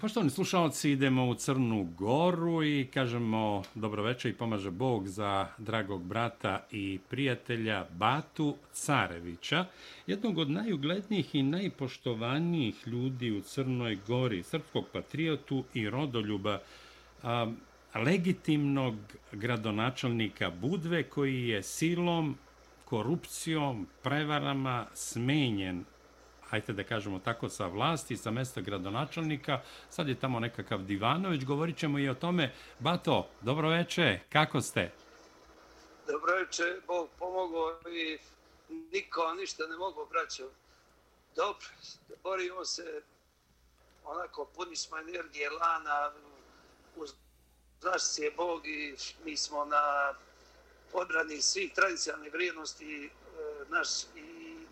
Poštovani slušalci, idemo u Crnu Goru i kažemo dobroveče i pomaže Bog za dragog brata i prijatelja Batu Carevića, jednog od najuglednijih i najpoštovanijih ljudi u Crnoj Gori, srpskog patriotu i rodoljuba, a, legitimnog gradonačelnika Budve koji je silom, korupcijom, prevarama smenjen hajte da kažemo tako, sa vlasti, sa mesta gradonačelnika. Sad je tamo nekakav Divanović, govorit ćemo i o tome. Bato, dobro veče, kako ste? Dobro veče, Bog pomogao i niko ništa ne mogu braćo. Dobro, borimo se onako, puni smo energije, lana, uz nas je Bog i mi smo na odbrani svih tradicionalnih vrijednosti e, naš, i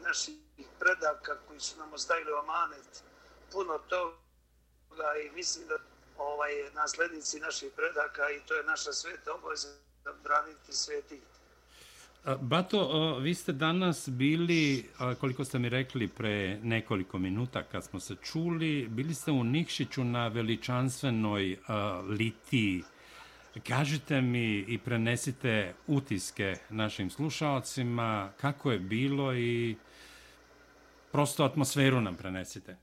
i predaka koji su nam ostavili amanet, puno toga i mislim da ovaj, naslednici naših predaka i to je naša sveta obaveza da braniti sveti. Bato, vi ste danas bili, koliko ste mi rekli pre nekoliko minuta kad smo se čuli, bili ste u Nikšiću na veličanstvenoj litiji. Kažite mi i prenesite utiske našim slušalcima, kako je bilo i prosto atmosferu nam prenesite.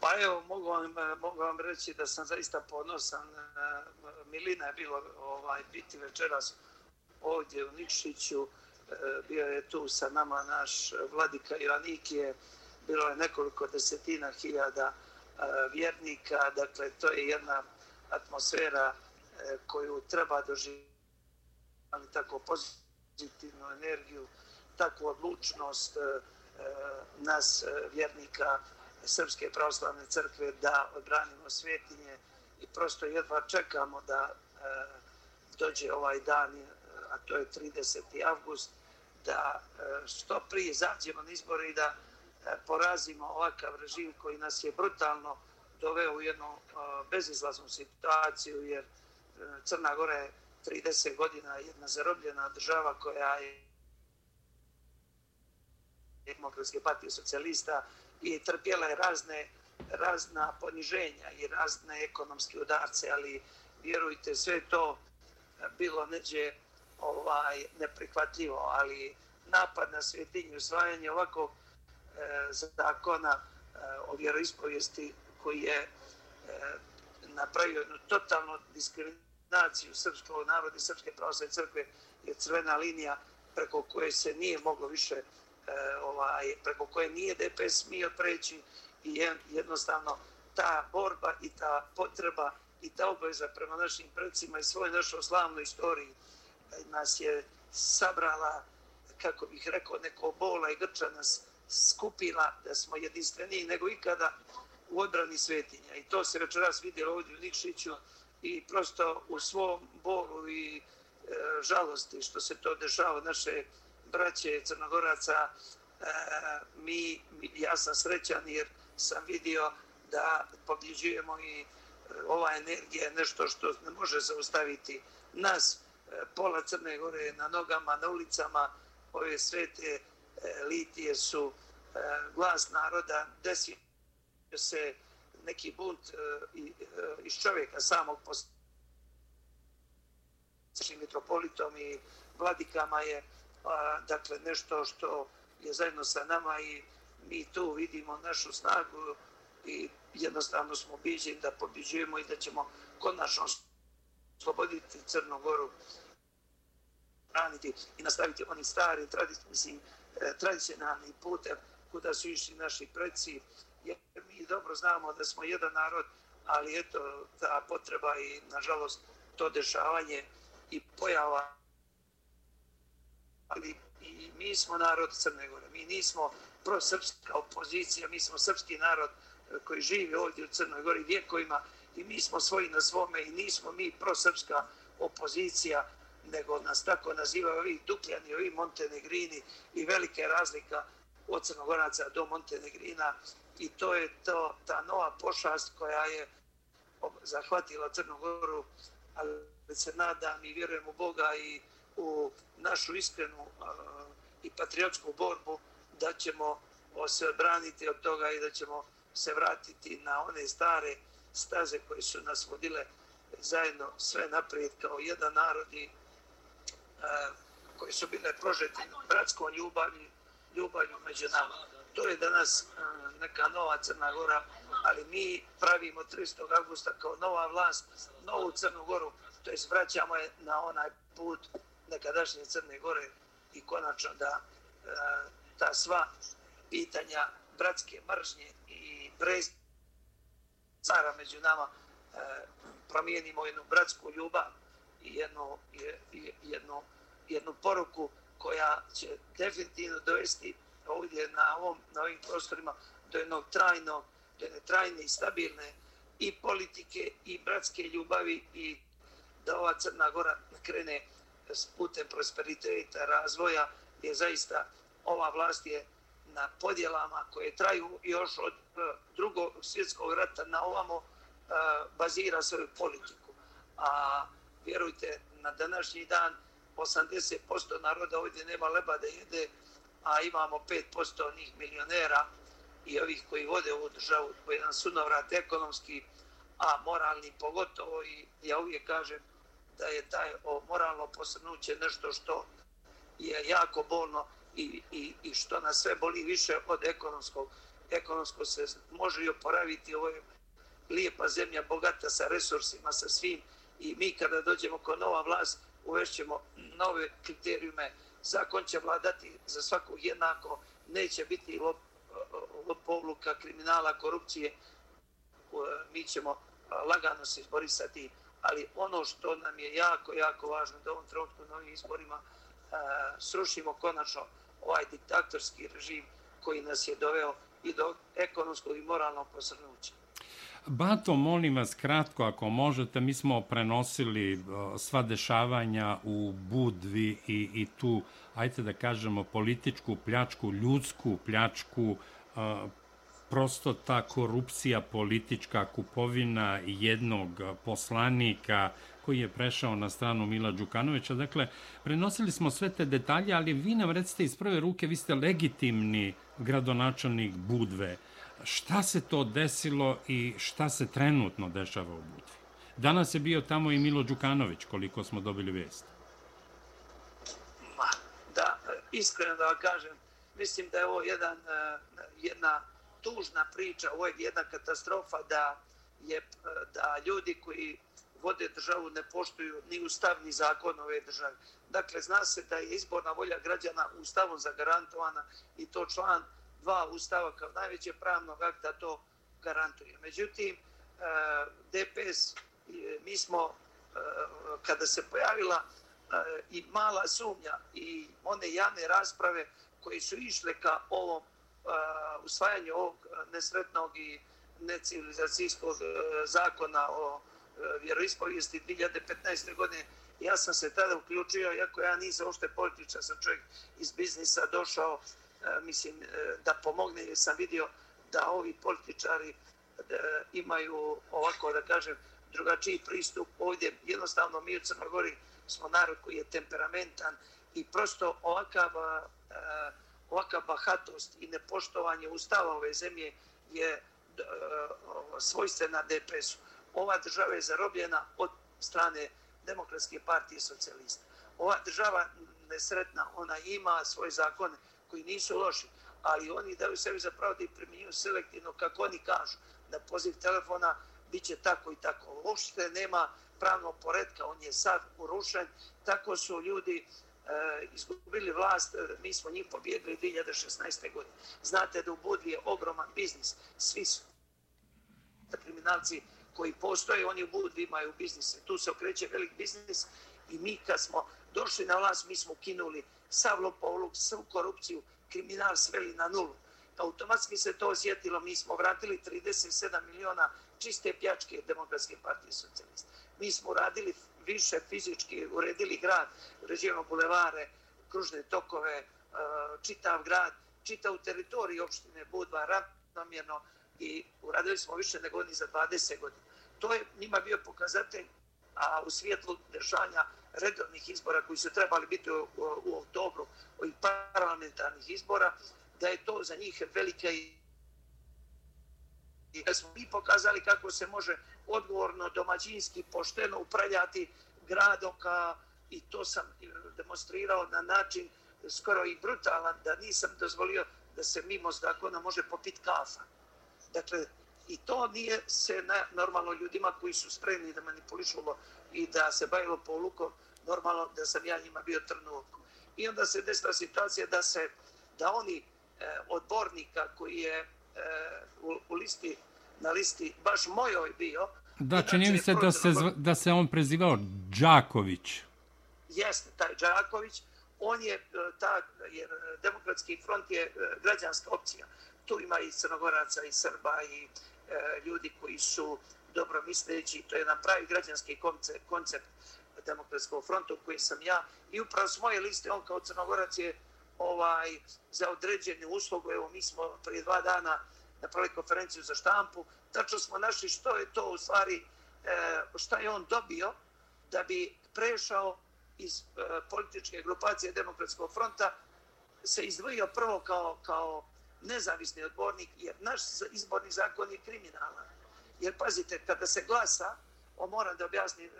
Pa evo, mogu vam, eh, mogu vam reći da sam zaista ponosan. Eh, Milina je bilo ovaj, biti večeras ovdje u Nikšiću. Eh, bio je tu sa nama naš vladika Ivanikije. Bilo je nekoliko desetina hiljada vjernika. Dakle, to je jedna atmosfera koju treba doživjeti ali tako pozitivnu energiju, takvu odlučnost, Eh, nas eh, vjernika Srpske pravoslavne crkve da odbranimo svetinje i prosto jedva čekamo da eh, dođe ovaj dan, a to je 30. avgust, da što prije zađemo na izbore i da porazimo ovakav režim koji nas je brutalno doveo u jednu bezizlaznu situaciju, jer Crna Gora je 30 godina jedna zarobljena država koja je demokratske partije socijalista i trpjela je razne, razna poniženja i razne ekonomske udarce, ali vjerujte, sve to bilo neđe ovaj, neprihvatljivo, ali napad na svetinju, usvajanje ovakvog e, zakona e, o vjeroispovijesti koji je e, napravio jednu totalnu diskriminaciju srpskog naroda i srpske pravoslavne crkve je crvena linija preko koje se nije moglo više E, ovaj, preko koje nije DPS smio preći i jednostavno ta borba i ta potreba i ta obaveza prema našim predcima i svoj našoj slavnoj istoriji e, nas je sabrala, kako bih rekao, neko bola i grča nas skupila da smo jedinstveniji nego ikada u odbrani svetinja. I to se večeras vidjelo ovdje u Nikšiću i prosto u svom bolu i e, žalosti što se to dešava naše braće Crnogoraca, e, mi, ja sam srećan jer sam vidio da pobjeđujemo i e, ova energija je nešto što ne može zaustaviti nas. E, pola Crne Gore na nogama, na ulicama, ove svete e, litije su e, glas naroda, desi se neki bunt iz čovjeka samog posle mitropolitom i vladikama je a, dakle nešto što je zajedno sa nama i mi tu vidimo našu snagu i jednostavno smo biđeni da pobiđujemo i da ćemo konačno sloboditi Crnu Goru braniti i nastaviti oni stari tradici, e, tradicionalni putem kuda su išli naši preci. Jer mi dobro znamo da smo jedan narod, ali eto ta potreba i nažalost to dešavanje i pojava ali i mi smo narod Crne Gore. Mi nismo prosrpska opozicija, mi smo srpski narod e, koji živi ovdje u Crnoj Gori vjekovima i mi smo svoji na svome i nismo mi prosrpska opozicija, nego nas tako nazivaju ovi Dukljani, ovi Montenegrini i velike razlika od Crnogoraca do Montenegrina i to je to, ta nova pošast koja je zahvatila Crnogoru, ali se nadam i vjerujem u Boga i u našu iskrenu i patriotsku borbu da ćemo se braniti od toga i da ćemo se vratiti na one stare staze koje su nas vodile zajedno sve naprijed kao jedan narod i koji su bile prožeti bratskom ljubavlju, ljubavlju među nama. To je danas neka nova Crna Gora, ali mi pravimo 30. augusta kao nova vlast, novu Crnu Goru, to je vraćamo je na onaj put nekadašnje Crne Gore i konačno da e, ta sva pitanja bratske mržnje i brez cara među nama e, promijenimo jednu bratsku ljubav i jednu, jednu, jednu poruku koja će definitivno dovesti ovdje na, ovom, na ovim prostorima do jednog trajnog, do jedne trajne i stabilne i politike i bratske ljubavi i da ova Crna Gora krene putem prosperiteta, razvoja, je zaista ova vlast je na podjelama koje traju još od e, drugog svjetskog rata na ovamo e, bazira svoju politiku. A vjerujte, na današnji dan 80% naroda ovdje nema leba da jede, a imamo 5% onih milionera i ovih koji vode ovu državu, koji je jedan sunovrat ekonomski, a moralni pogotovo i ja uvijek kažem da je taj moralno posrnuće nešto što je jako bolno i, i, i što nas sve boli više od ekonomskog. Ekonomsko se može i oporaviti, ovo je lijepa zemlja, bogata sa resursima, sa svim i mi kada dođemo kod nova vlast uvešćemo nove kriterijume, zakon će vladati za svakog jednako, neće biti lop, lopovluka, kriminala, korupcije, mi ćemo lagano se izboriti sa tim. Ali ono što nam je jako, jako važno da u ovom trenutku na ovim izborima e, srušimo konačno ovaj diktatorski režim koji nas je doveo i do ekonomskog i moralnog posrnuća. Bato, molim vas kratko, ako možete, mi smo prenosili e, sva dešavanja u Budvi i, i tu, ajte da kažemo, političku pljačku, ljudsku pljačku, e, prosto ta korupcija politička kupovina jednog poslanika koji je prešao na stranu Mila Đukanovića. Dakle, prenosili smo sve te detalje, ali vi nam recite iz prve ruke, vi ste legitimni gradonačelnik Budve. Šta se to desilo i šta se trenutno dešava u Budvi? Danas je bio tamo i Milo Đukanović, koliko smo dobili vijest. Ma, da, iskreno da vam kažem, mislim da je ovo jedan, eh, jedna tužna priča, ovo je jedna katastrofa da je da ljudi koji vode državu ne poštuju ni ustav ni zakon ove države. Dakle, zna se da je izborna volja građana ustavom zagarantovana i to član dva ustava kao najveće pravnog akta to garantuje. Međutim, e, DPS, e, mi smo, e, kada se pojavila i mala sumnja i one javne rasprave koji su išle ka ovom usvajanje ovog nesretnog i necivilizacijskog e, zakona o e, vjeroispovijesti 2015. godine, ja sam se tada uključio, iako ja nisam ošte političar, sam čovjek iz biznisa došao, e, mislim, da pomogne, jer sam vidio da ovi političari imaju ovako, da kažem, drugačiji pristup ovdje. Jednostavno, mi u Crnogori smo narod koji je temperamentan i prosto ovakav, ovakva bahatost i nepoštovanje ustava ove zemlje je e, svojstvena DPS-u ova država je zarobljena od strane Demokratske partije socijalista. Ova država nesretna, ona ima svoje zakone koji nisu loši, ali oni daju sebi za pravo da ih primjenjuju selektivno kako oni kažu. Na poziv telefona bit će tako i tako. Uopšte nema pravnog poredka, on je sad urušen. Tako su ljudi Eh, izgubili vlast, eh, mi smo njih pobjedili 2016. godine. Znate da u Budvi je ogroman biznis, svi su kriminalci koji postoje, oni u Budvi imaju biznise. Tu se okreće velik biznis i mi kad smo došli na vlast, mi smo kinuli sav lopovluk, svu korupciju, kriminal sveli na nulu. Automatski se to osjetilo, mi smo vratili 37 miliona čiste pjačke Demokratske partije socijalista. Mi smo radili više fizički, uredili grad, uređujemo bulevare, kružne tokove, e, čitav grad, čitav teritorij opštine Budva, ravnomjerno, i uradili smo više nego oni za 20 godina. To je njima bio pokazatelj, a u svijetlu držanja redovnih izbora koji su trebali biti u, u, u oktobru, i parlamentarnih izbora, da je to za njih velika i da smo mi pokazali kako se može odgovorno, domaćinski, pošteno upravljati gradom ka, i to sam demonstrirao na način skoro i brutalan, da nisam dozvolio da se mimo zakona može popiti kafa. Dakle, i to nije se na, normalno ljudima koji su spremni da manipulišulo i da se bavilo polukom, normalno da sam ja njima bio trnu. I onda se desila situacija da se, da oni e, odbornika koji je e, u, u listi, na listi baš mojoj bio, Da, čini mi se da se, da se on prezivao Đaković. Jeste, taj Đaković. On je, e, ta, jer demokratski front je e, građanska opcija. Tu ima i crnogoraca, i srba, i e, ljudi koji su dobro misleći. To je jedan pravi građanski koncept, koncept demokratskog fronta u koji sam ja. I upravo s moje liste, on kao crnogorac je ovaj, za određenu uslugu. Evo, mi smo prije dva dana napravili konferenciju za štampu. Tačno smo našli što je to u stvari, e, šta je on dobio da bi prešao iz e, političke grupacije Demokratskog fronta se izdvojio prvo kao, kao nezavisni odbornik, jer naš izborni zakon je kriminalan. Jer pazite, kada se glasa, o moram da objasnim e,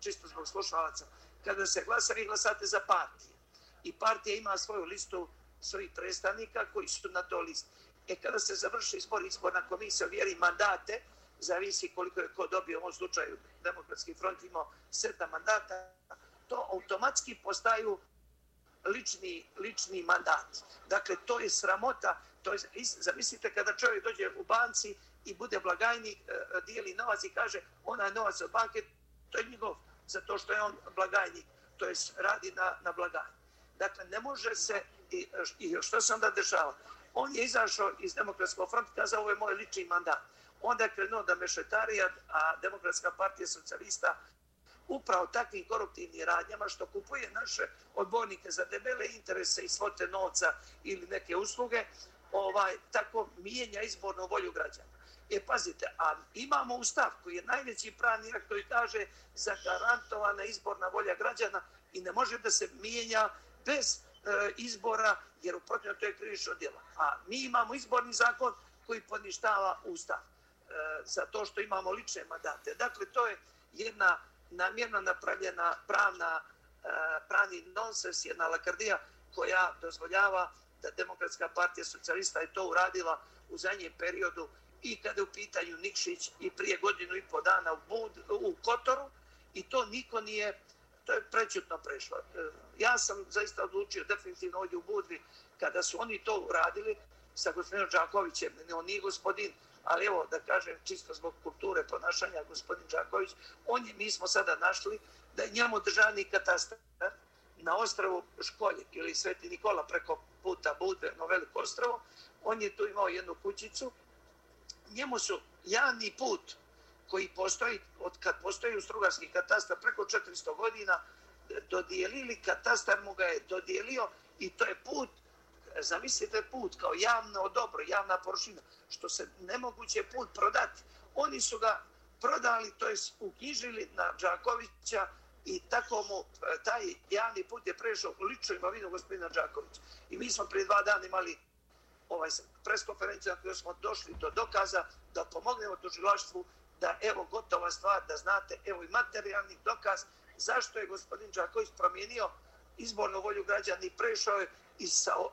čisto zbog slušalaca, kada se glasa, vi glasate za partije. I partija ima svoju listu svojih predstavnika koji su na to listi. E kada se završi izbor, izborna komisija vjeri mandate, zavisi koliko je ko dobio u ovom slučaju Demokratski front imao sedam mandata, to automatski postaju lični, lični mandat. Dakle, to je sramota. To je, zamislite kada čovjek dođe u banci i bude blagajnik, e, dijeli novac i kaže ona je novac od banke, to je njegov, zato što je on blagajnik, to je radi na, na blagajni. Dakle, ne može se, i, i što se onda dešava? On je izašao iz demokratskog fronta, kazao ovo ovaj je moj lični mandat. Onda je krenuo da mešetarija, a demokratska partija socijalista upravo takvim koruptivnim radnjama što kupuje naše odbornike za debele interese i svote novca ili neke usluge, ovaj tako mijenja izbornu volju građana. E, pazite, a imamo ustav koji je najveći pravni akt koji kaže zagarantovana izborna volja građana i ne može da se mijenja bez E, izbora, jer u protivno to je krivično djelo. A mi imamo izborni zakon koji poništava ustav e, za to što imamo lične mandate. Dakle, to je jedna namjerno napravljena pravna, e, pravni nonsens, jedna lakardija koja dozvoljava da Demokratska partija socijalista je to uradila u zadnjem periodu i kada je u pitanju Nikšić i prije godinu i po dana u, Bud, u Kotoru i to niko nije, to je prećutno prešlo. E, ja sam zaista odlučio definitivno ovdje u Budvi kada su oni to uradili sa gospodinom Đakovićem, ne, on nije gospodin, ali evo da kažem čisto zbog kulture ponašanja gospodin Đaković, on je, mi smo sada našli da je njemu državni katastar na ostrovu Školjek ili Sveti Nikola preko puta Budve na veliko ostrovo, on je tu imao jednu kućicu, njemu su javni put koji postoji, od kad postoji u Strugarski katastar preko 400 godina, e, dodijelili, katastar mu ga je dodijelio i to je put e, zamislite put kao javno dobro, javna površina, što se nemoguće put prodati. Oni su ga prodali, to je uknjižili na Đakovića i tako mu e, taj javni put je prešao u ličnu imovinu gospodina Đakovića. I mi smo prije dva dana imali ovaj preskonferenciju na kojoj smo došli do dokaza da pomognemo tužilaštvu da evo gotova stvar, da znate, evo i materijalni dokaz zašto je gospodin Đaković promijenio izbornu volju građana i prešao je iz sa uh,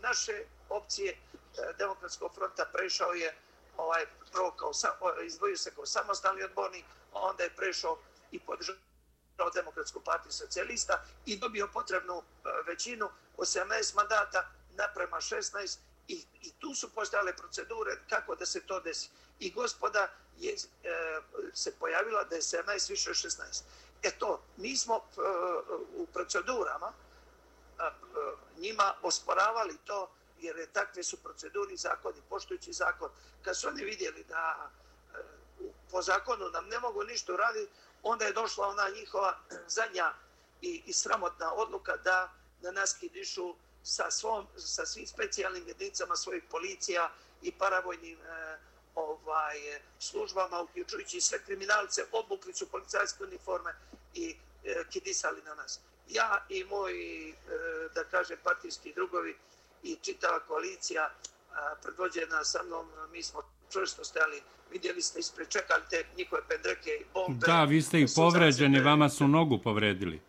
naše opcije uh, Demokratskog fronta prešao je ovaj prvo kao uh, izdvojio se kao samostalni odbornik, a onda je prešao i podržao Demokratsku partiju socijalista i dobio potrebnu uh, većinu 18 mandata naprema 16 i, i tu su postale procedure kako da se to desi. I gospoda je e, se pojavila da je 17 više 16. Eto, mi smo e, u procedurama e, njima osporavali to jer je takve su proceduri zakoni, poštujući zakon. Kad su oni vidjeli da e, po zakonu nam ne mogu ništa uraditi, onda je došla ona njihova zadnja i, i sramotna odluka da na nas kidišu sa, svom, sa svim specijalnim jedinicama svojih policija i paravojnim e, ovaj, službama, uključujući sve kriminalce, obukli su policajske uniforme i e, kidisali na nas ja i moji, e, da kažem, partijski drugovi i čitava koalicija predvođena sa mnom, mi smo čvrsto stajali. Vidjeli ste, ispred čekali te njihove pendreke i bombe. Da, vi ste ih povređeni, vama su nogu povredili.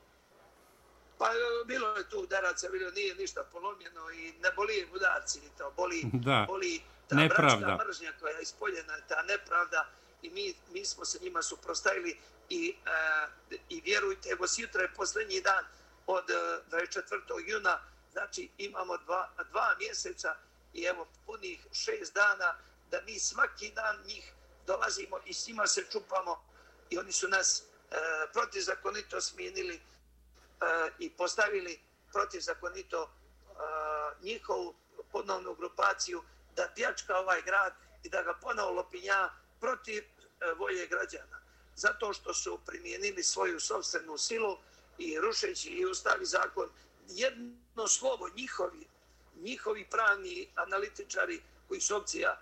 Bilo je tu udaraca, bilo nije ništa polomljeno i ne boli udarci ni to, boli, da. boli ta nepravda. bračna mržnja koja je ispoljena, ta nepravda i mi, mi smo se njima suprostavili i, uh, i vjerujte, evo sjutra je posljednji dan od uh, 24. juna, znači imamo dva, dva mjeseca i evo punih šest dana da mi svaki dan njih dolazimo i s njima se čupamo i oni su nas uh, protizakonito smijenili E, i postavili protivzakonito uh, e, njihovu ponovnu grupaciju da pjačka ovaj grad i da ga ponovo lopinja protiv e, volje građana. Zato što su primijenili svoju sobstvenu silu i rušeći i ustavi zakon, jedno slovo njihovi, njihovi pravni analitičari koji su opcija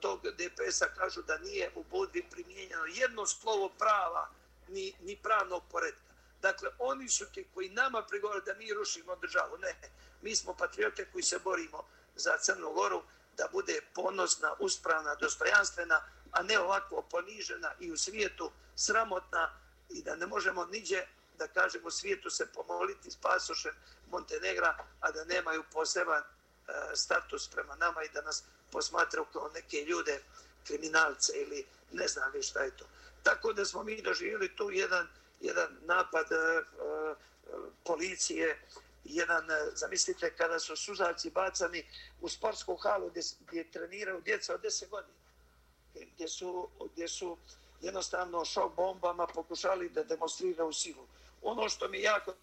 tog DPS-a kažu da nije u Budvi primijenjeno jedno slovo prava ni, ni pravnog poredka. Dakle, oni su ti koji nama prigovaraju da mi rušimo državu. Ne, mi smo patriote koji se borimo za Crnu Goru da bude ponosna, uspravna, dostojanstvena, a ne ovako ponižena i u svijetu sramotna i da ne možemo niđe da kažemo svijetu se pomoliti s pasošem Montenegra, a da nemaju poseban e, status prema nama i da nas posmatraju kao neke ljude, kriminalce ili ne znam vi šta je to. Tako da smo mi doživjeli tu jedan jedan napad uh, policije, jedan, e, zamislite, kada su suzavci bacani u sportsku halu gdje, gdje treniraju djeca od 10 godina, gdje su, gdje su jednostavno šok bombama pokušali da demonstriraju silu. Ono što mi jako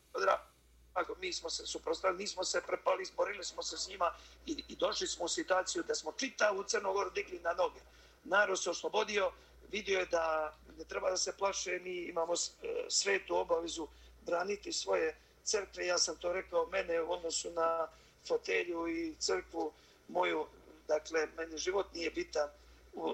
drago, mi smo se suprostavili, nismo se prepali, izborili smo se s njima i, i došli smo u situaciju da smo čitavu Crnogoru digli na noge. Narod se oslobodio, vidio je da ne treba da se plaše, mi imamo e, svetu obavezu braniti svoje crkve. Ja sam to rekao, mene u odnosu na fotelju i crkvu moju, dakle, meni život nije bitan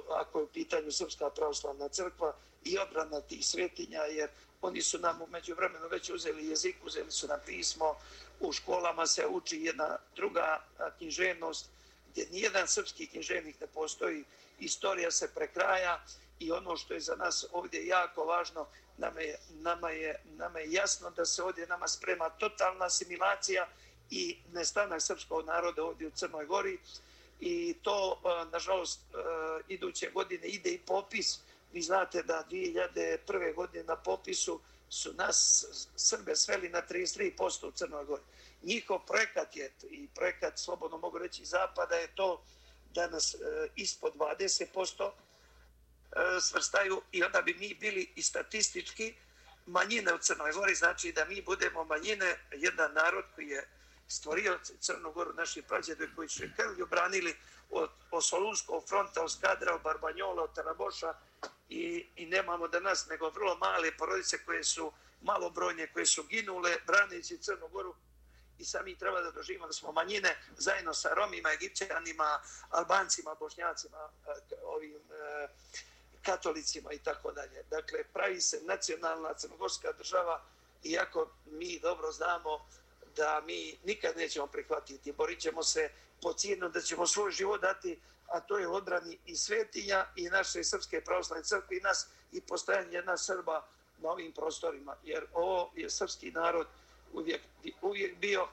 ako je u pitanju Srpska pravoslavna crkva i obrana tih svetinja, jer oni su nam umeđu vremenu već uzeli jezik, uzeli su nam pismo, u školama se uči jedna druga književnost, gdje nijedan srpski književnik ne postoji, istorija se prekraja, i ono što je za nas ovdje jako važno, nama je, nama je, nama je jasno da se ovdje nama sprema totalna asimilacija i nestanak srpskog naroda ovdje u Crnoj Gori i to, nažalost, iduće godine ide i popis. Vi znate da 2001. godine na popisu su nas Srbe sveli na 33% u Crnoj Gori. Njihov projekat je, i projekat, slobodno mogu reći, Zapada je to da nas e, ispod 20%, E, svrstaju i onda bi mi bili i statistički manjine u Crnoj Gori, znači da mi budemo manjine, jedan narod koji je stvorio Crnu Goru, naši prađede koji su krvlju branili od, od Solunskog fronta, od Skadra, od Barbanjola, od Taraboša i, i nemamo danas nego vrlo male porodice koje su malobrojne, koje su ginule branici Crnu Goru i sami treba da doživimo da smo manjine zajedno sa Romima, Egipćanima, Albancima, Bošnjacima, e, ovim e, katolicima i tako dalje. Dakle, pravi se nacionalna crnogorska država, iako mi dobro znamo da mi nikad nećemo prihvatiti. Borit ćemo se po cijenu da ćemo svoj život dati, a to je odrani i svetinja i naše srpske pravoslavne crkve i nas i postojanje jedna Srba na ovim prostorima. Jer ovo je srpski narod uvijek, uvijek bio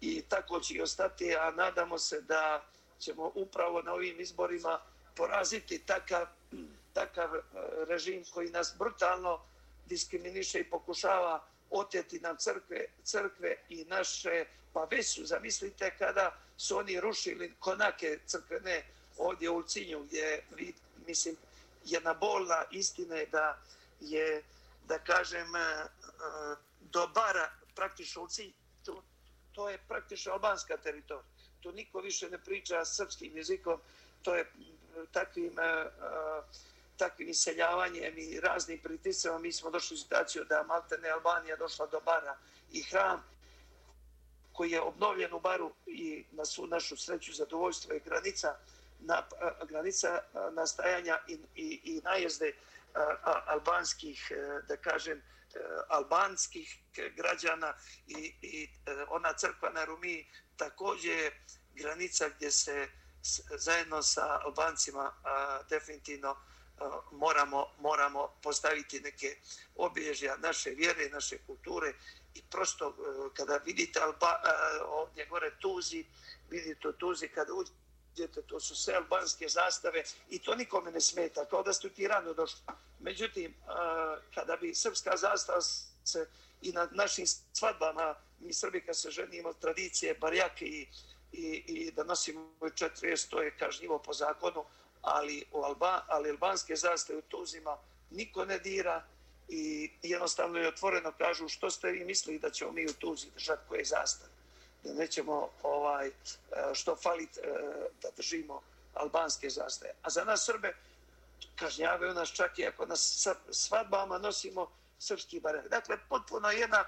i tako će i ostati, a nadamo se da ćemo upravo na ovim izborima poraziti takav takav e, režim koji nas brutalno diskriminiše i pokušava oteti nam crkve, crkve i naše, pa već su, zamislite, kada su oni rušili konake crkvene ovdje u Cinju, gdje, mislim, jedna bolna istina je da je, da kažem, e, e, dobara praktično u Cinju, to, to je praktično albanska teritorija. Tu niko više ne priča srpskim jezikom, to je takvim uh, takvim iseljavanjem i raznim pritisama mi smo došli u situaciju da Maltene Albanija došla do bara i hram koji je obnovljen u baru i na svu našu sreću zadovoljstvo je granica na, granica nastajanja i, i, i najezde albanskih, e, da kažem, e, albanskih građana i, i e, ona crkva na Rumi također je granica gdje se zajedno sa Albancima definitivno moramo, moramo postaviti neke obilježja naše vjere, naše kulture i prosto e, kada vidite Alba, e, ovdje gore Tuzi, vidite Tuzi kada uđete, to su sve albanske zastave i to nikome ne smeta, kao da ste ti rano došli. Međutim, e, kada bi srpska zastava se i na našim svadbama, mi Srbi kad se ženimo, tradicije, barjake i, i, i da nosimo četiri to je kažnjivo po zakonu, ali, u Alba, ali albanske zastave u Tuzima niko ne dira i jednostavno je otvoreno kažu što ste vi mislili da ćemo mi u Tuzi držati koje zastave. Da nećemo ovaj, e, što falit e, da držimo albanske zastave. A za nas Srbe kažnjavaju nas čak i ako nas svadbama nosimo srpski barek. Dakle, potpuno jedna,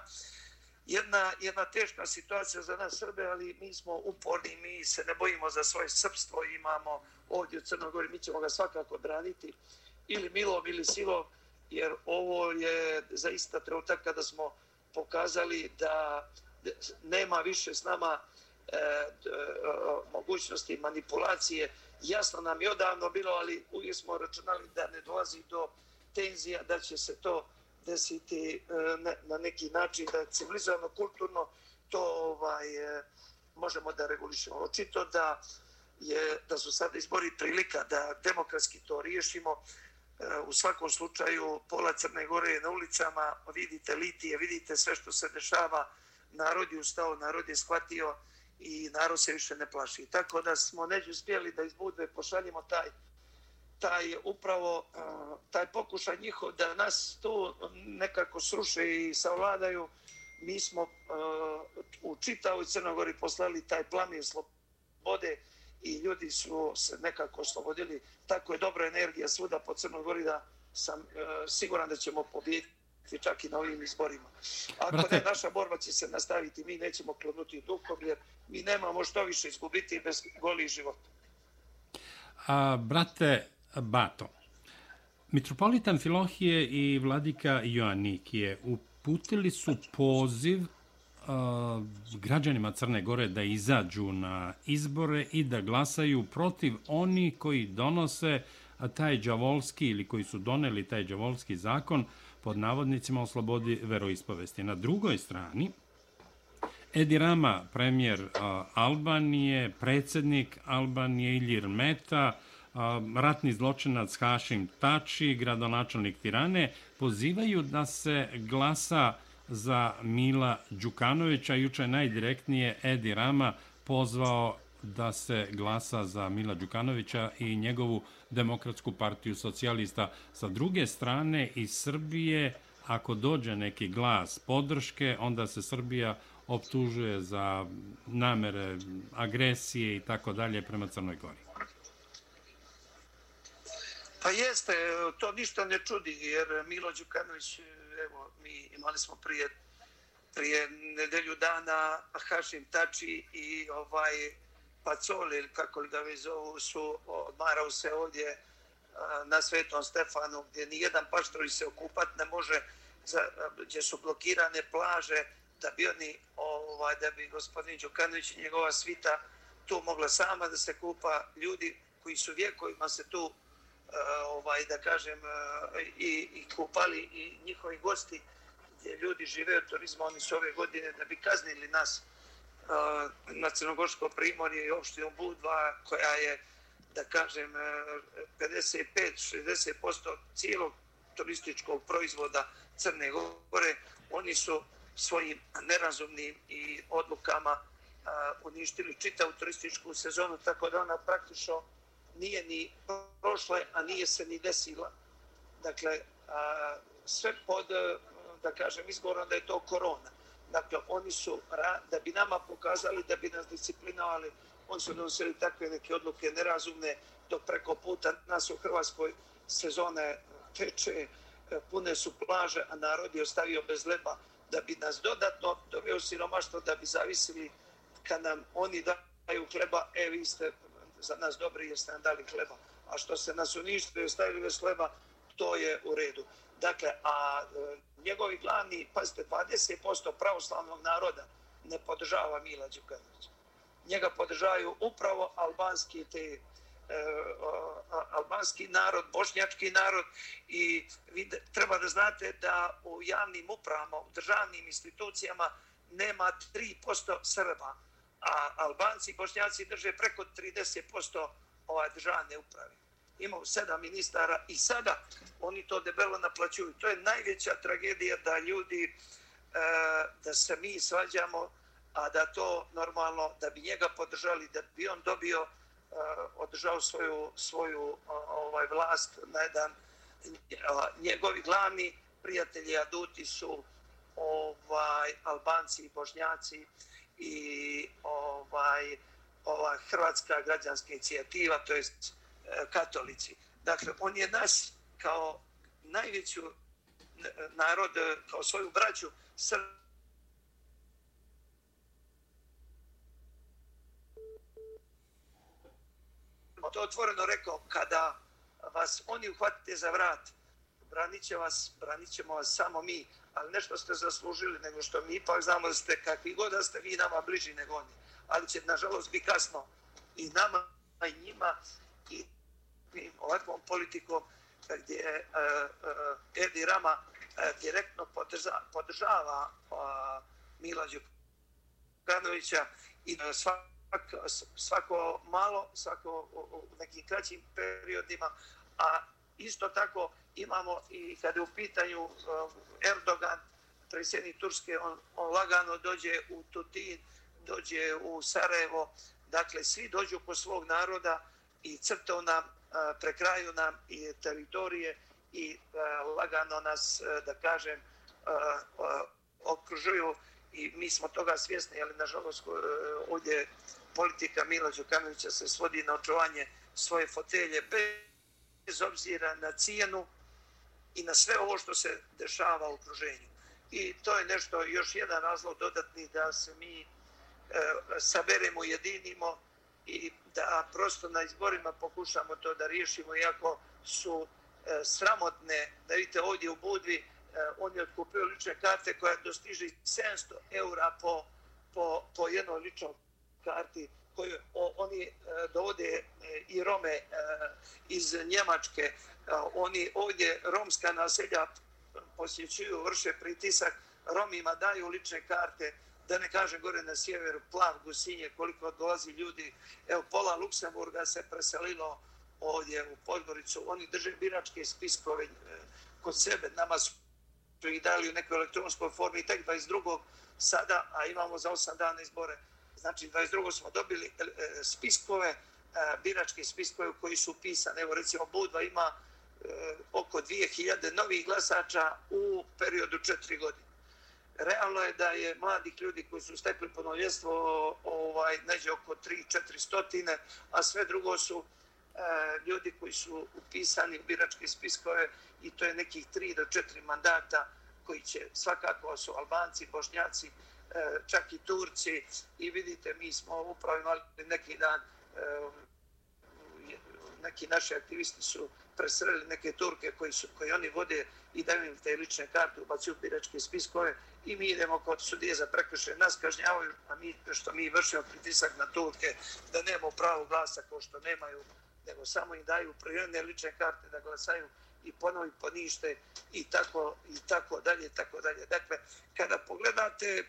jedna, jedna teška situacija za nas Srbe, ali mi smo uporni, mi se ne bojimo za svoje srpstvo, imamo ovdje u Crnogori, mi ćemo ga svakako braniti ili milom ili silom, jer ovo je zaista trenutak kada smo pokazali da nema više s nama e, e, mogućnosti manipulacije. Jasno nam je odavno bilo, ali uvijek smo računali da ne dolazi do tenzija, da će se to desiti e, na neki način da civilizovano, kulturno to ovaj, e, možemo da regulišemo. Očito da je da su sada izbori prilika da demokratski to riješimo. E, u svakom slučaju pola Crne Gore je na ulicama, vidite litije, vidite sve što se dešava, narod je ustao, narod je shvatio i narod se više ne plaši. Tako da smo neđu uspjeli da iz Budve pošaljimo taj taj upravo taj pokušaj njihov da nas tu nekako sruše i savladaju, mi smo u čitavoj Crnogori poslali taj plamen slobode i ljudi su se nekako oslobodili. Tako je dobra energija svuda po Crnogori da sam siguran da ćemo pobijediti čak i na ovim izborima. Ako Brate. ne, naša borba će se nastaviti, mi nećemo klonuti duhom, jer mi nemamo što više izgubiti bez goli života. A, brate, Bato. Mitropolitan Filohije i vladika Joannikije uputili su poziv uh, građanima Crne Gore da izađu na izbore i da glasaju protiv oni koji donose taj džavolski ili koji su doneli taj džavolski zakon pod navodnicima o slobodi veroispovesti. Na drugoj strani, Edi Rama, premijer uh, Albanije, predsjednik Albanije Ilir Meta, ratni zločinac Hašim Tači, gradonačelnik Tirane, pozivaju da se glasa za Mila Đukanovića. Juče najdirektnije Edi Rama pozvao da se glasa za Mila Đukanovića i njegovu demokratsku partiju socijalista. Sa druge strane, iz Srbije, ako dođe neki glas podrške, onda se Srbija optužuje za namere agresije i tako dalje prema Crnoj Gori. Pa jeste, to ništa ne čudi, jer Milo Đukanović, evo, mi imali smo prije, prije nedelju dana Hašim Tači i ovaj Pacoli, ili kako li ga već zovu, su odmarao se ovdje na Svetom Stefanu, gdje ni jedan paštor se okupat ne može, za, gdje su blokirane plaže, da bi oni, ovaj, da bi gospodin Đukanović i njegova svita tu mogla sama da se kupa. Ljudi koji su vjekovima se tu Eh, ovaj da kažem eh, i, i kupali i njihovi gosti gdje ljudi žive od turizma, oni su ove godine da bi kaznili nas eh, na Crnogorsko primorje i opštinu Budva koja je da kažem 55-60% cijelog turističkog proizvoda Crne Gore, oni su svojim nerazumnim i odlukama uništili čitavu turističku sezonu, tako da ona praktično nije ni prošla, a nije se ni desila. Dakle, a, sve pod, e, da kažem, izgovorom da je to korona. Dakle, oni su, da bi nama pokazali, da bi nas disciplinovali, oni su donosili takve neke odluke nerazumne, dok preko puta nas u Hrvatskoj sezone teče, e, pune su plaže, a narod je ostavio bez leba, da bi nas dodatno doveo siromaštvo, da bi zavisili kad nam oni daju hleba, e, vi ste za nas dobri jer ste nam dali hleba. A što se nas uništili i ostavili bez hleba, to je u redu. Dakle, a e, njegovi glavni, pazite, 20% pravoslavnog naroda ne podržava Mila Đukanovića. njega podržavaju upravo albanski te e, albanski narod, bošnjački narod i vi treba da znate da u javnim upravama, u državnim institucijama nema 3% Srba, a Albanci i Bošnjaci drže preko 30% ovaj državne uprave. Imao sedam ministara i sada oni to debelo naplaćuju. To je najveća tragedija da ljudi, e, da se mi svađamo, a da to normalno, da bi njega podržali, da bi on dobio, e, održao svoju, svoju ovaj vlast na jedan, njegovi glavni prijatelji Aduti su ovaj Albanci i Bošnjaci i ovaj ova hrvatska građanska inicijativa, to jest e, katolici. Dakle, on je nas kao najveću e, narod, e, kao svoju braću, srpsku to otvoreno rekao, kada vas oni uhvatite za vrat, branit će vas, branit ćemo vas samo mi, ali nešto ste zaslužili, nego što mi ipak znamo da ste kakvi god da ste vi nama bliži nego oni. Ali će, nažalost, biti kasno i nama, i njima, i ovakvom politikom gdje e, e, uh, uh, Edi Rama uh, direktno podržava, podržava uh, Mila Đukanovića i uh, svak, svako malo, svako u nekim kraćim periodima, a isto tako imamo i kada je u pitanju uh, Erdogan, predsjednik Turske, on, on lagano dođe u Tutin, dođe u Sarajevo, dakle svi dođu po svog naroda i crtao nam, uh, prekraju nam i teritorije i uh, lagano nas, da kažem, okružuju i mi smo toga svjesni, ali nažalost ovdje politika Mila Đukanovića se svodi na očuvanje svoje fotelje bez obzira na cijenu i na sve ovo što se dešava u okruženju. I to je nešto, još jedan razlog dodatni da se mi e, saberemo, jedinimo i da prosto na izborima pokušamo to da riješimo, iako su e, sramotne, da vidite ovdje u Budvi, e, on je otkupio lične karte koja dostiže 700 eura po, po, po jednoj ličnoj karti koju oni e, dovode e, i Rome e, iz Njemačke. E, oni ovdje romska naselja posjećuju, vrše pritisak, Romima daju lične karte, da ne kaže gore na sjeveru, plav, gusinje, koliko dolazi ljudi. Evo, pola Luksemburga se preselilo ovdje u Podgoricu. Oni drže biračke spiskove e, kod sebe. Nama su ih dali u nekoj elektronskoj formi tek 22. sada, a imamo za 8 dana izbore znači 22. smo dobili eh, spiskove, eh, biračke spiskove koji su pisane. Evo recimo Budva ima eh, oko 2000 novih glasača u periodu četiri godine. Realno je da je mladih ljudi koji su stekli ponovljestvo ovaj, neđe oko 3-4 stotine, a sve drugo su ljudi koji su upisani u biračke spiskove i to je nekih 3 do 4 mandata koji će svakako su Albanci, Bošnjaci, Eh, čak i Turci i vidite mi smo upravo imali neki dan eh, neki naši aktivisti su presreli neke Turke koji su koji oni vode i daju im te lične karte ubacuju biračke spiskove i mi idemo kod sudije za prekršaj nas kažnjavaju a mi što mi vršimo pritisak na Turke da nemamo pravo glasa ko što nemaju nego samo im daju prijemne lične karte da glasaju i ponovi ponište i tako i tako dalje tako dalje. Dakle, kada pogledate e,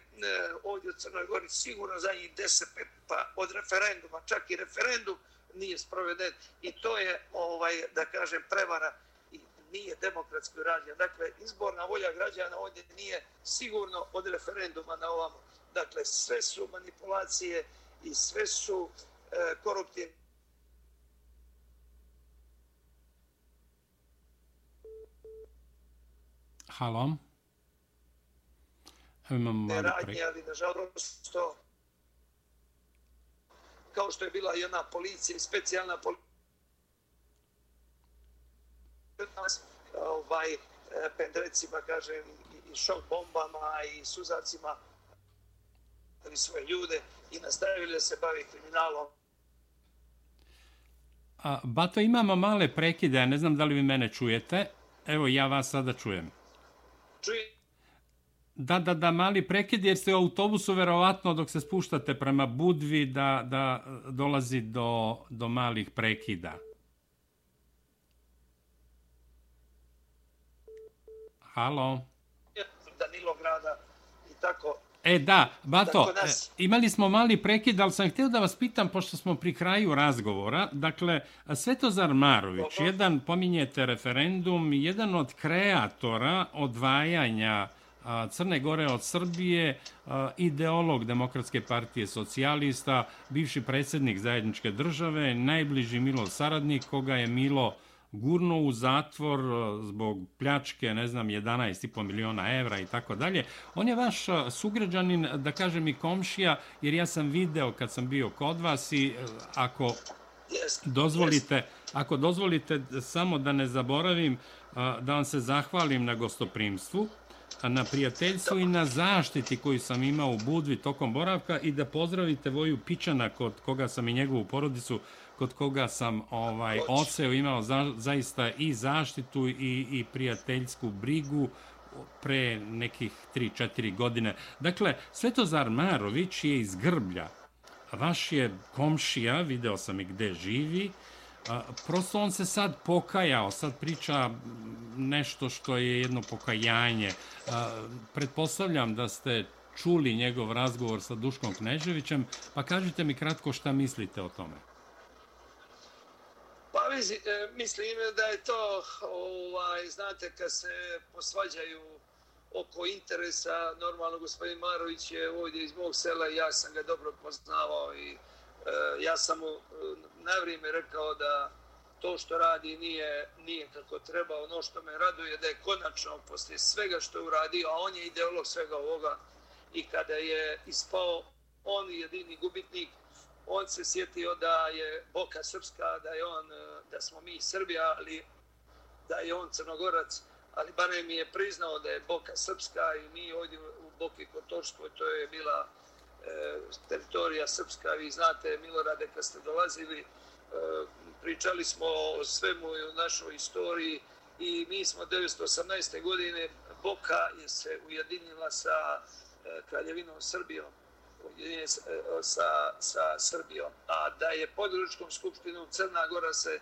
ovdje u Crnoj Gori sigurno za njih 10 pa od referenduma, čak i referendum nije sproveden i to je ovaj da kažem prevara i nije demokratski urađen. Dakle, izborna volja građana ovdje nije sigurno od referenduma na ovamo. Dakle, sve su manipulacije i sve su e, koruptivne Halo. Evo imamo malo pre... ali nažalost to kao što je bila i ona policija, specijalna policija ovaj, e, pendrecima, kažem, i šok bombama i suzacima i svoje ljude i nastavili da se bavi kriminalom. A, Bato, imamo male prekide, ne znam da li vi mene čujete. Evo, ja vas sada čujem. Čujem. Da, da, da, mali prekid, jer ste u autobusu verovatno dok se spuštate prema Budvi da, da dolazi do, do malih prekida. Halo? Danilo grada i tako. E, da, Bato, nas... E, imali smo mali prekid, ali sam htio da vas pitam, pošto smo pri kraju razgovora, dakle, Svetozar Marović, Dobro. jedan, pominjete referendum, jedan od kreatora odvajanja Crne Gore od Srbije, ideolog Demokratske partije socijalista, bivši predsjednik zajedničke države, najbliži Milo saradnik, koga je Milo gurno u zatvor zbog pljačke, ne znam, 11,5 miliona evra i tako dalje. On je vaš sugrađanin, da kažem i komšija, jer ja sam video kad sam bio kod vas i ako dozvolite, ako dozvolite samo da ne zaboravim, da vam se zahvalim na gostoprimstvu na prijateljstvu i na zaštiti koju sam imao u Budvi tokom boravka i da pozdravite Voju Pičana kod koga sam i njegovu porodicu kod koga sam ovaj oceo imao za, zaista i zaštitu i, i prijateljsku brigu pre nekih 3-4 godine. Dakle, Svetozar Marović je iz Grblja. Vaš je komšija, video sam i gde živi, A, prosto on se sad pokajao, sad priča nešto što je jedno pokajanje. A, pretpostavljam da ste čuli njegov razgovor sa Duškom Kneževićem, pa kažite mi kratko šta mislite o tome. Pa mislim da je to, ovaj, znate, kad se posvađaju oko interesa, normalno gospodin Marović je ovdje iz mog sela i ja sam ga dobro poznavao i eh, ja sam mu e, na vrijeme rekao da to što radi nije, nije kako treba. Ono što me raduje da je konačno poslije svega što je uradio, a on je ideolog svega ovoga i kada je ispao on jedini gubitnik, on se sjetio da je Boka Srpska, da je on, e, da smo mi Srbija, ali da je on Crnogorac, ali barem mi je priznao da je Boka Srpska i mi ovdje u Boki Kotorskoj, to je bila E, teritorija Srpska, vi znate, Milorade, kad ste dolazili, e, pričali smo o svemu i o našoj istoriji i mi smo 1918. godine, Boka je se ujedinila sa e, Kraljevinom Srbijom, ujedinje e, sa, sa Srbijom, a da je područkom skupštinom Crna Gora se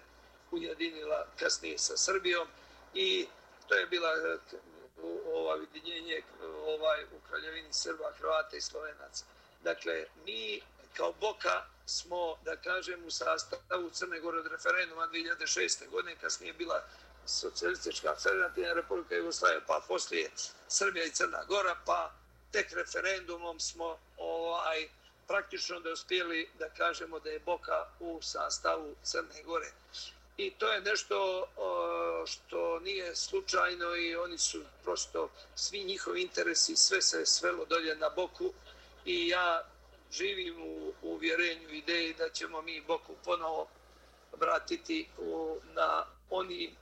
ujedinila kasnije sa Srbijom i to je bila e, ova vidjenje ovaj, u Kraljevini Srba, Hrvata i Slovenaca. Dakle, mi kao Boka smo, da kažem, u sastavu Crne Gore od referenduma 2006. godine, kasnije bila socijalistička federativna republika Jugoslavija, pa poslije Srbija i Crna Gora, pa tek referendumom smo ovaj, praktično da uspjeli da kažemo da je Boka u sastavu Crne Gore. I to je nešto što nije slučajno i oni su prosto svi njihovi interesi, sve se svelo dolje na Boku i ja živim u uvjerenju ideji da ćemo mi Boku ponovo vratiti u, na oni,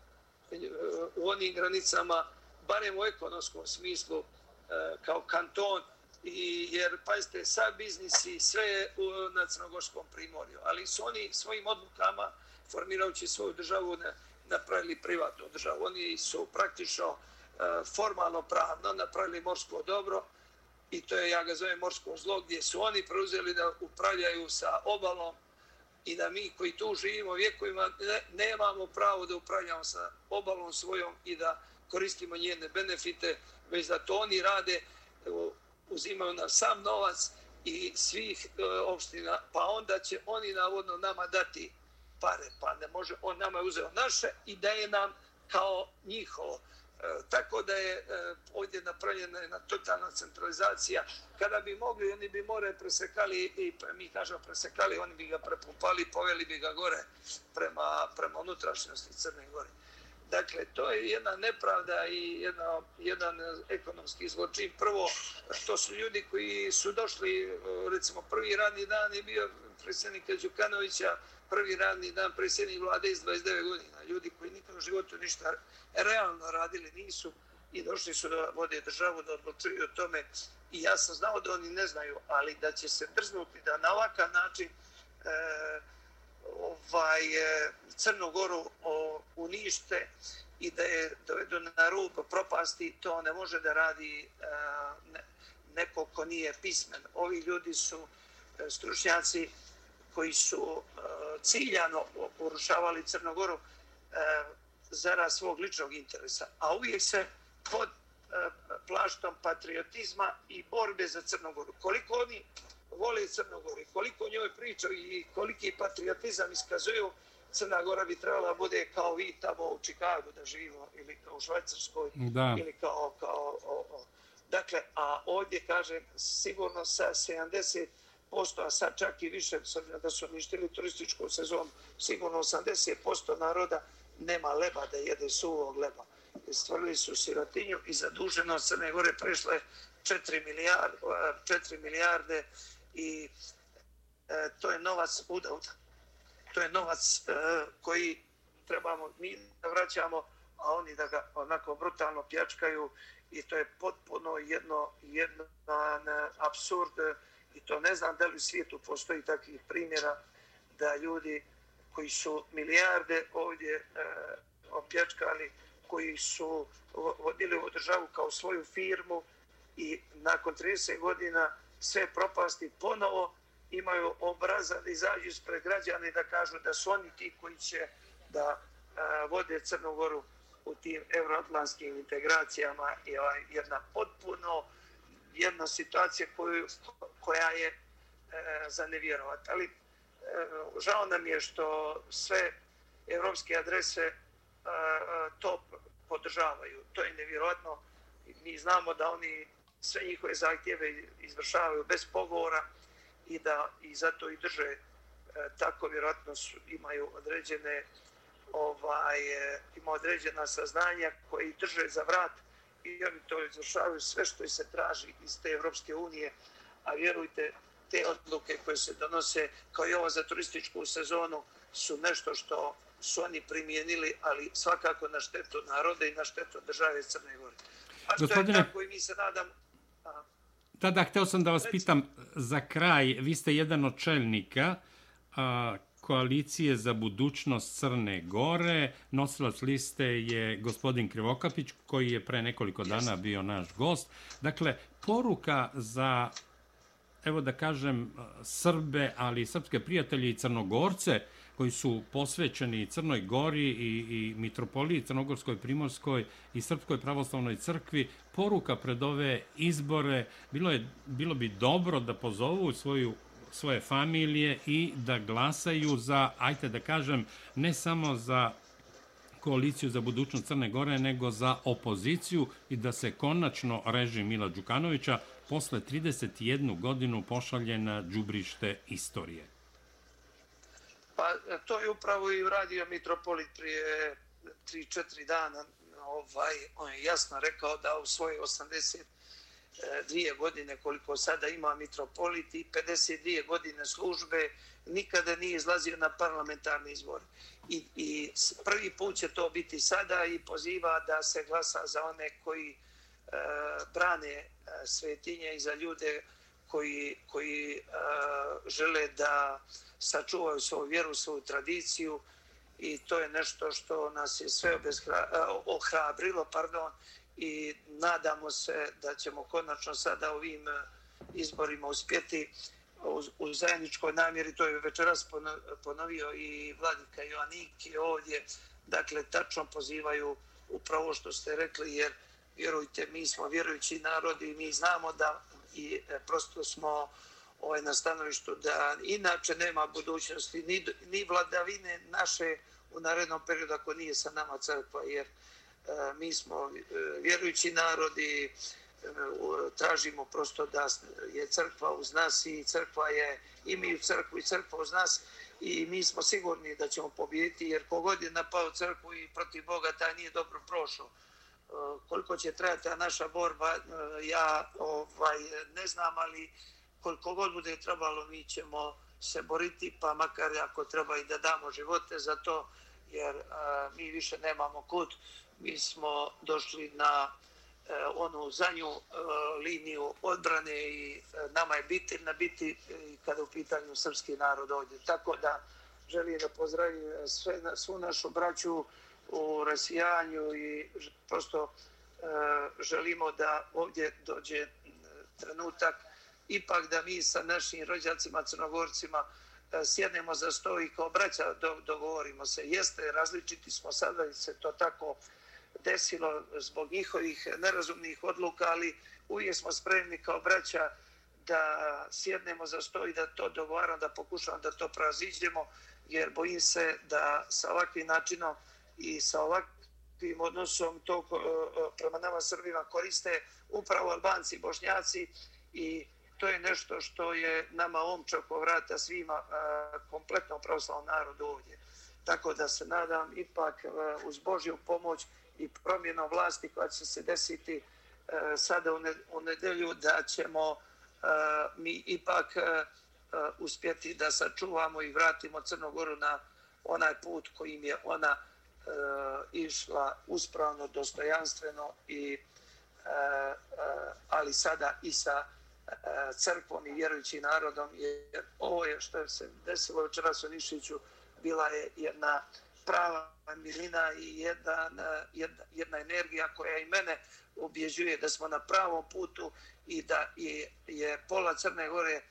u onim granicama, barem u ekonomskom smislu, Eh, kao kanton, i, jer, pazite, sa biznisi sve je u, na Crnogorskom primorju, ali su oni svojim odlukama, formirajući svoju državu, ne, napravili privatnu državu. Oni su praktično eh, formalno pravno napravili morsko dobro, i to je, ja ga zovem, morsko zlo, gdje su oni preuzeli da upravljaju sa obalom i da mi koji tu živimo vjekovima ne, nemamo pravo da upravljamo sa obalom svojom i da koristimo njene benefite, već da to oni rade, uzimaju nam sam novac i svih e, opština, pa onda će oni navodno nama dati pare, pa ne može, on nama je uzeo naše i daje nam kao njihovo. E, tako da je e, ovdje napravljena jedna totalna centralizacija. Kada bi mogli, oni bi more presekali i mi kažemo presekali, oni bi ga prepumpali, poveli bi ga gore prema, prema unutrašnjosti Crne Gore. Dakle, to je jedna nepravda i jedna, jedan ekonomski zločin. Prvo, to su ljudi koji su došli, recimo, prvi radni dan je bio predsjednika Đukanovića, prvi radni dan predsjednik vlade iz 29 godina. Ljudi koji nikad u životu ništa realno radili nisu i došli su da vode državu, da odlučuju o tome. I ja sam znao da oni ne znaju, ali da će se drznuti da na ovakav način e, ovaj, e, Crnu Goru o, unište i da je dovedu na rub propasti, to ne može da radi e, neko ko nije pismen. Ovi ljudi su e, stručnjaci koji su ciljano urušavali Crnogoru zara svog ličnog interesa, a uvijek se pod plaštom patriotizma i borbe za Crnogoru. Koliko oni vole Crnogoru, koliko njoj pričaju i koliki patriotizam iskazuju, Crna Gora bi trebala bude kao vi tamo u Čikagu da živimo ili kao u Švajcarskoj da. ili kao, kao o, o. dakle, a ovdje kažem sigurno sa 70 posto, a sad čak i više, da su ništili turističku sezonu, sigurno 80% naroda nema leba da jede suvog leba. Stvorili su sirotinju i zaduženo Crne Gore prešle 4 milijarde, 4 milijarde i e, to je novac udavda to je novac e, koji trebamo mi da vraćamo, a oni da ga onako brutalno pjačkaju i to je potpuno jedno, jedno e, absurd i to ne znam da li u svijetu postoji takvih primjera da ljudi koji su milijarde ovdje e, opjačkali, koji su vodili ovu državu kao svoju firmu i nakon 30 godina sve propasti ponovo imaju obraza da izađu ispred građana i da kažu da su oni ti koji će da a, vode Crnogoru u tim euroatlantskim integracijama i ovaj, jedna potpuno jedna situacija koju, koja je e, za nevjerovat. Ali e, žao nam je što sve evropske adrese e, e to podržavaju. To je nevjerojatno. Mi znamo da oni sve njihove zahtjeve izvršavaju bez pogovora i da i zato i drže e, tako vjerojatno su, imaju određene ovaj e, ima određena saznanja koji drže za vrat i oni to izvršavaju sve što se traži iz te Evropske unije a vjerujte te odluke koje se donose kao i ova za turističku sezonu su nešto što su oni primijenili, ali svakako na štetu narode i na štetu države Crne Gore. A što Gospodine... je tako i mi se nadam, Tada hteo sam da vas pitam za kraj, vi ste jedan od čelnika a, koalicije za budućnost Crne Gore. Nosilac liste je gospodin Krivokapić koji je pre nekoliko dana bio naš gost. Dakle, poruka za, evo da kažem, Srbe, ali i srpske prijatelje i Crnogorce, koji su posvećeni Crnoj Gori i, i Mitropoliji Crnogorskoj, Primorskoj i Srpskoj pravoslavnoj crkvi, poruka pred ove izbore, bilo, je, bilo bi dobro da pozovu svoju svoje familije i da glasaju za, ajte da kažem, ne samo za koaliciju za budućnost Crne Gore, nego za opoziciju i da se konačno režim Mila Đukanovića posle 31 godinu pošalje na džubrište istorije. Pa e, to je upravo i uradio Mitropolit prije 3-4 dana. Ovaj, on je jasno rekao da u svoje 82 godine koliko sada ima Mitropolit i 52 godine službe nikada nije izlazio na parlamentarni izbor. I, I prvi put će to biti sada i poziva da se glasa za one koji e, brane e, svetinje i za ljude koji, koji e, žele da sačuvaju svoju vjeru, svoju tradiciju i to je nešto što nas je sve obezhra, e, ohrabrilo pardon, i nadamo se da ćemo konačno sada ovim e, izborima uspjeti u, u zajedničkoj namjeri. To je večeras ponovio i Vladika Joaniki ovdje. Dakle, tačno pozivaju upravo što ste rekli, jer vjerujte, mi smo vjerujući narod i mi znamo da i e, prosto smo ovaj, na stanovištu da inače nema budućnosti ni, ni vladavine naše u narednom periodu ako nije sa nama crkva, jer e, mi smo e, vjerujući narod i e, tražimo prosto da je crkva uz nas i crkva je i mi u crkvu i crkva uz nas i mi smo sigurni da ćemo pobijediti jer kogod je napao crkvu i protiv Boga taj nije dobro prošao. Koliko će trajati ta naša borba, e, ja ovaj, ne znam, ali koliko god bude trebalo, mi ćemo se boriti, pa makar ako treba i da damo živote za to, jer a, mi više nemamo kut. Mi smo došli na e, onu zanju e, liniju odbrane i e, nama je biti na biti i kada u pitanju srpski narod ovdje. Tako da želim da pozdravim sve, svu našu braću u rasijanju i prosto e, želimo da ovdje dođe e, trenutak ipak da mi sa našim rođacima, crnogorcima, e, sjednemo za sto i kao braća dogovorimo se. Jeste, različiti smo sada i se to tako desilo zbog njihovih nerazumnih odluka, ali uvijek smo spremni kao braća da sjednemo za sto i da to dogovaram, da pokušam da to praziđemo, jer bojim se da sa ovakvim načinom i sa ovakvim odnosom to e, e, prema nama Srbima koriste upravo Albanci i Bošnjaci i to je nešto što je nama omča oko vrata svima e, kompletno pravoslavnom narodu ovdje. Tako da se nadam ipak uz Božju pomoć i promjenom vlasti koja će se desiti sada u nedelju da ćemo mi ipak uspjeti da sačuvamo i vratimo Crnogoru na onaj put kojim je ona E, išla uspravno, dostojanstveno i e, e, ali sada i sa crkvom i vjerujući narodom, jer ovo je što je se desilo večeras u Nišiću, bila je jedna prava milina i jedna, jedna, jedna energija koja i mene objeđuje da smo na pravom putu i da je, je pola Crne Gore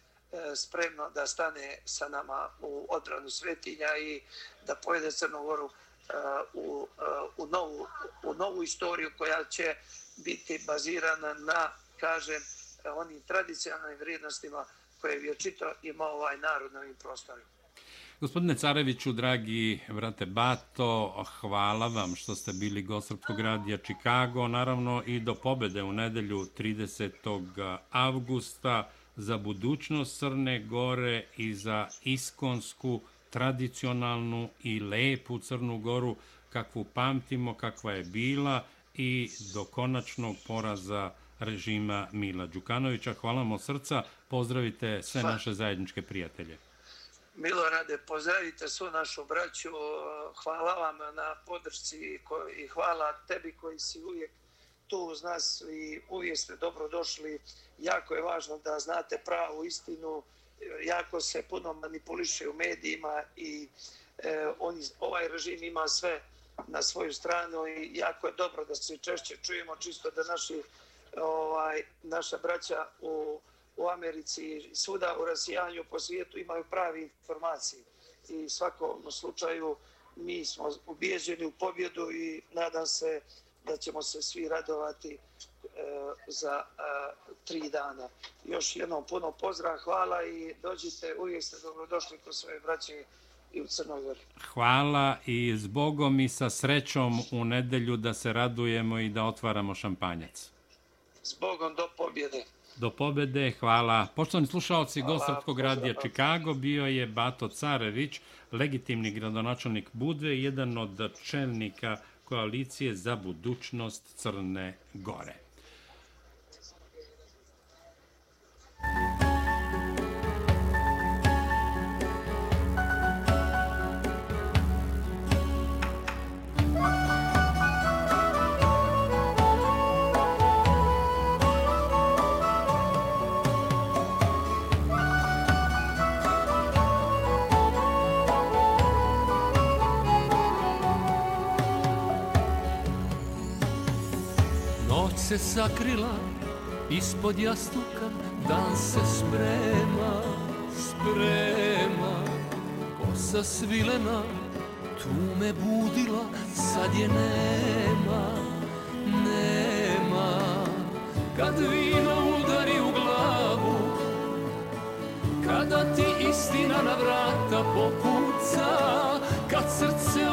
spremno da stane sa nama u odranu svetinja i da pojede Crnu Goru u, u, novu, u novu istoriju koja će biti bazirana na, kažem, onim tradicionalnim vrijednostima koje je vječito ima ovaj narod na ovim prostorima. Gospodine Careviću, dragi vrate Bato, hvala vam što ste bili gost Srpskog radija Čikago, naravno i do pobede u nedelju 30. avgusta za budućnost Crne Gore i za iskonsku, tradicionalnu i lepu Crnu Goru, kakvu pamtimo, kakva je bila i do konačnog poraza režima Mila Đukanovića. Hvala vam od srca, pozdravite sve naše zajedničke prijatelje. Milorade, pozdravite svu našu braću, hvala vam na podršci i hvala tebi koji si uvijek tu uz nas i uvijek ste dobro došli. Jako je važno da znate pravu istinu, jako se puno manipuliše u medijima i e, oni, ovaj režim ima sve na svoju stranu i jako je dobro da se češće čujemo čisto da naši ovaj, naša braća u u Americi i svuda u rasijanju po svijetu imaju pravi informacije. I svakom slučaju mi smo ubijeđeni u pobjedu i nadam se da ćemo se svi radovati za e, tri dana. Još jednom puno pozdrav, hvala i dođite, uvijek ste dobrodošli kod svoje braće i u Crnogori. Hvala i s Bogom i sa srećom u nedelju da se radujemo i da otvaramo šampanjac. S Bogom do pobjede do pobede. Hvala. Poštovani slušalci, gost Srpskog radija Čikago bio je Bato Carević, legitimni gradonačelnik Budve, jedan od čelnika koalicije za budućnost Crne Gore. Se sakrila ispod jastuka dan se sprema sprema. Kosa svilena tu me budila sad je nema nema. Kad vino udari u glavu kada ti istina na vrata popuca kad srce